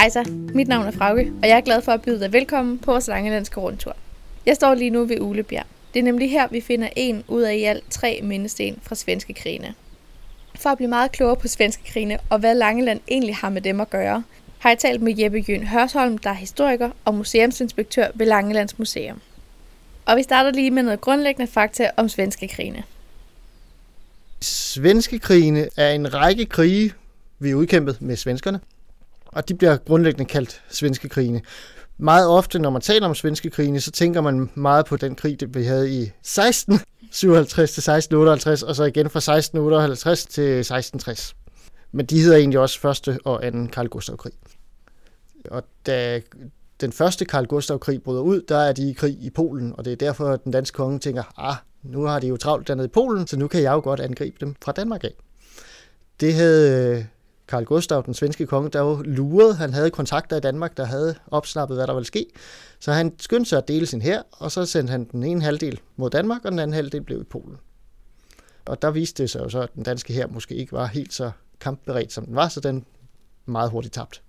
Hejsa, mit navn er Frauke, og jeg er glad for at byde dig velkommen på vores langelandske rundtur. Jeg står lige nu ved Ulebjerg. Det er nemlig her, vi finder en ud af i alt tre mindesten fra svenske krigene. For at blive meget klogere på svenske krigene og hvad Langeland egentlig har med dem at gøre, har jeg talt med Jeppe Jøn Hørsholm, der er historiker og museumsinspektør ved Langelands Museum. Og vi starter lige med noget grundlæggende fakta om svenske krigene. Svenske krigene er en række krige, vi udkæmpet med svenskerne, og de bliver grundlæggende kaldt svenske krigene. Meget ofte, når man taler om svenske krigene, så tænker man meget på den krig, vi havde i 1657 til 1658, og så igen fra 1658 til 1660. Men de hedder egentlig også første og anden Karl Gustav krig. Og da den første Karl Gustav krig bryder ud, der er de i krig i Polen, og det er derfor, at den danske konge tænker, ah, nu har de jo travlt dernede i Polen, så nu kan jeg jo godt angribe dem fra Danmark af. Det havde Karl Gustav, den svenske konge, der jo lurede. Han havde kontakter i Danmark, der havde opsnappet, hvad der ville ske. Så han skyndte sig at dele sin her, og så sendte han den ene halvdel mod Danmark, og den anden halvdel blev i Polen. Og der viste det sig jo så, at den danske her måske ikke var helt så kampberedt, som den var, så den meget hurtigt tabt.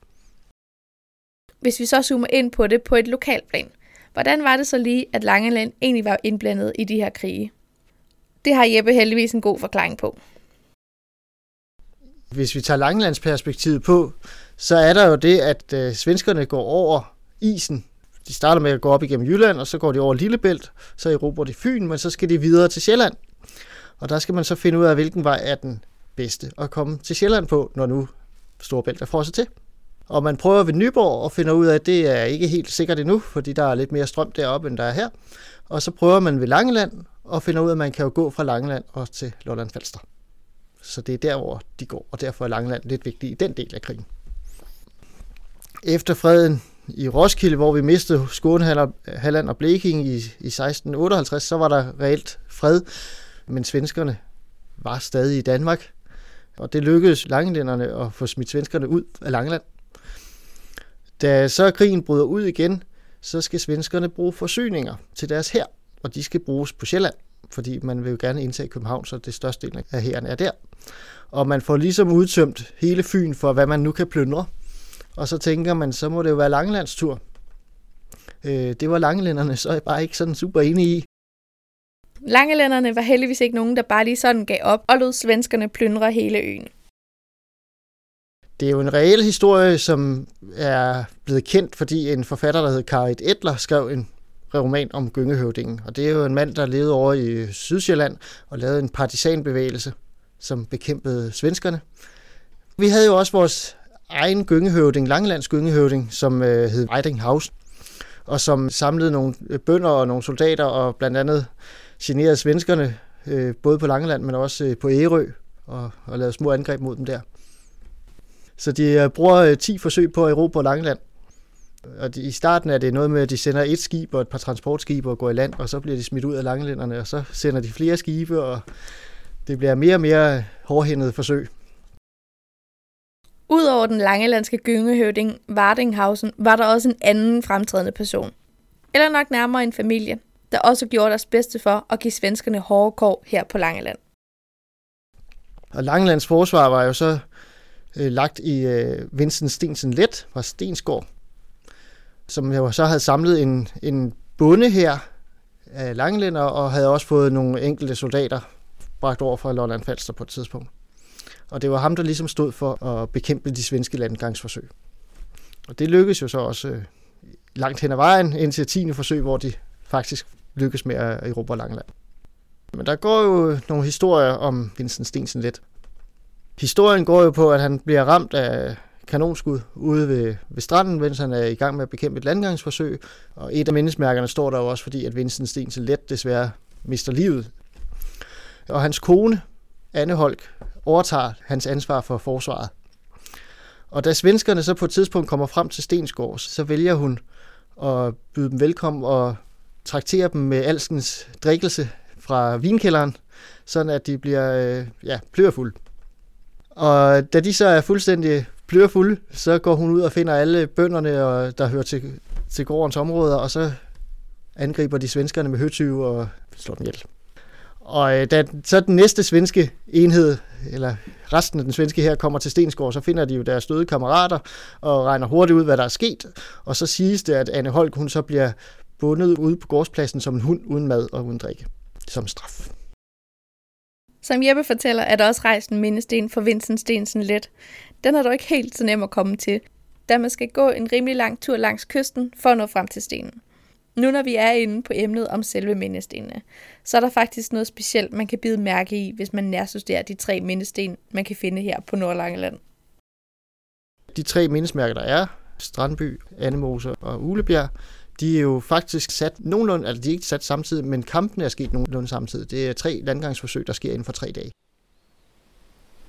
Hvis vi så zoomer ind på det på et lokalt plan, hvordan var det så lige, at Langeland egentlig var indblandet i de her krige? Det har Jeppe heldigvis en god forklaring på. Hvis vi tager langlandsperspektivet på, så er der jo det, at øh, svenskerne går over isen. De starter med at gå op igennem Jylland, og så går de over Lillebælt, så erobrer de Fyn, men så skal de videre til Sjælland. Og der skal man så finde ud af, hvilken vej er den bedste at komme til Sjælland på, når nu Storebælt er frosset til. Og man prøver ved Nyborg og finder ud af, at det er ikke helt sikkert endnu, fordi der er lidt mere strøm deroppe, end der er her. Og så prøver man ved Langeland og finder ud af, at man kan jo gå fra Langeland og til Lolland Falster. Så det er der, hvor de går, og derfor er Langeland lidt vigtig i den del af krigen. Efter freden i Roskilde, hvor vi mistede Skåne, og Bleking i, i 1658, så var der reelt fred, men svenskerne var stadig i Danmark, og det lykkedes langelænderne at få smidt svenskerne ud af Langeland. Da så krigen bryder ud igen, så skal svenskerne bruge forsyninger til deres her, og de skal bruges på Sjælland, fordi man vil jo gerne indtage København, så det største del af hæren er der. Og man får ligesom udtømt hele Fyn for, hvad man nu kan plyndre. Og så tænker man, så må det jo være Langelands tur. Øh, det var langelænderne så er jeg bare ikke sådan super enige i. Langelænderne var heldigvis ikke nogen, der bare lige sådan gav op og lod svenskerne plyndre hele øen. Det er jo en reel historie, som er blevet kendt, fordi en forfatter, der hed Karit Edler, skrev en roman om Gyngehøvdingen. Og det er jo en mand, der levede over i Sydsjælland og lavede en partisanbevægelse, som bekæmpede svenskerne. Vi havde jo også vores egen gyngehøvding, Langelands gyngehøvding, som øh, hed Eidinghaus, og som samlede nogle øh, bønder og nogle soldater, og blandt andet generede svenskerne, øh, både på Langeland, men også øh, på Ærø, og, og lavede små angreb mod dem der. Så de øh, bruger øh, 10 forsøg på at erobre Langeland. Og de, i starten er det noget med, at de sender et skib og et par transportskibe og går i land, og så bliver de smidt ud af Langelænderne, og så sender de flere skibe, og det bliver mere og mere hårdhændet forsøg. Udover den langelandske gyngehøvding Vardinghausen, var der også en anden fremtrædende person. Eller nok nærmere en familie, der også gjorde deres bedste for at give svenskerne hårde kår her på Langeland. Og Langelands forsvar var jo så øh, lagt i øh, Vincent Stensen Let fra Stensgård, som jo så havde samlet en, en bonde her af langlænder, og havde også fået nogle enkelte soldater bragt over fra Lolland Falster på et tidspunkt. Og det var ham, der ligesom stod for at bekæmpe de svenske landgangsforsøg. Og det lykkedes jo så også øh, langt hen ad vejen, indtil 10. forsøg, hvor de faktisk lykkedes med at erobre Langeland. Men der går jo nogle historier om Vincent Stensen lidt. Historien går jo på, at han bliver ramt af kanonskud ude ved, ved stranden, mens han er i gang med at bekæmpe et landgangsforsøg. Og et af mindesmærkerne står der jo også, fordi at Vincent så let desværre mister livet. Og hans kone, Anne Holk, overtager hans ansvar for forsvaret. Og da svenskerne så på et tidspunkt kommer frem til Stensgård, så vælger hun at byde dem velkommen og traktere dem med alskens drikkelse fra vinkælderen, sådan at de bliver øh, ja, plørfulde. Og da de så er fuldstændig plørfulde, så går hun ud og finder alle bønderne, og, der hører til, til gårdens områder, og så angriber de svenskerne med høtyve og slår dem ihjel. Og øh, da så den næste svenske enhed, eller resten af den svenske her kommer til Stensgård, så finder de jo deres døde kammerater og regner hurtigt ud, hvad der er sket. Og så siges det, at Anne Holk hun så bliver bundet ude på gårdspladsen som en hund uden mad og uden drikke, som straf. Som Jeppe fortæller, er der også rejst en mindesten for Vincent Stensen Let. Den er dog ikke helt så nem at komme til, da man skal gå en rimelig lang tur langs kysten for at nå frem til stenen. Nu når vi er inde på emnet om selve mindestenene, så er der faktisk noget specielt, man kan bide mærke i, hvis man nærstuderer de tre mindesten, man kan finde her på Nordlangeland. De tre mindesmærker, der er, Strandby, Annemose og Ulebjerg, de er jo faktisk sat nogenlunde, altså de er ikke sat samtidig, men kampene er sket nogenlunde samtidig. Det er tre landgangsforsøg, der sker inden for tre dage.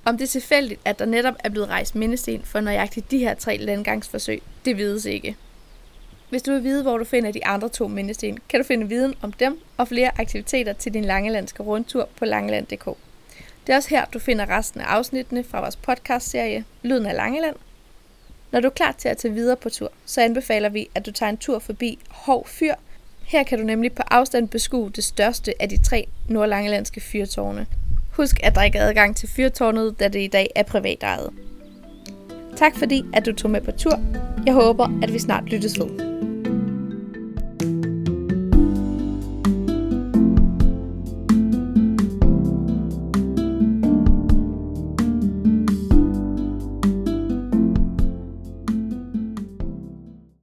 Om det er tilfældigt, at der netop er blevet rejst mindesten for nøjagtigt de her tre landgangsforsøg, det vides ikke. Hvis du vil vide, hvor du finder de andre to mindesten, kan du finde viden om dem og flere aktiviteter til din langelandske rundtur på langeland.dk. Det er også her, du finder resten af afsnittene fra vores podcastserie Lyden af Langeland. Når du er klar til at tage videre på tur, så anbefaler vi, at du tager en tur forbi Hov Fyr. Her kan du nemlig på afstand beskue det største af de tre nordlangelandske fyrtårne. Husk, at der ikke er adgang til fyrtårnet, da det i dag er privat ejet. Tak fordi, at du tog med på tur. Jeg håber, at vi snart lyttes ved.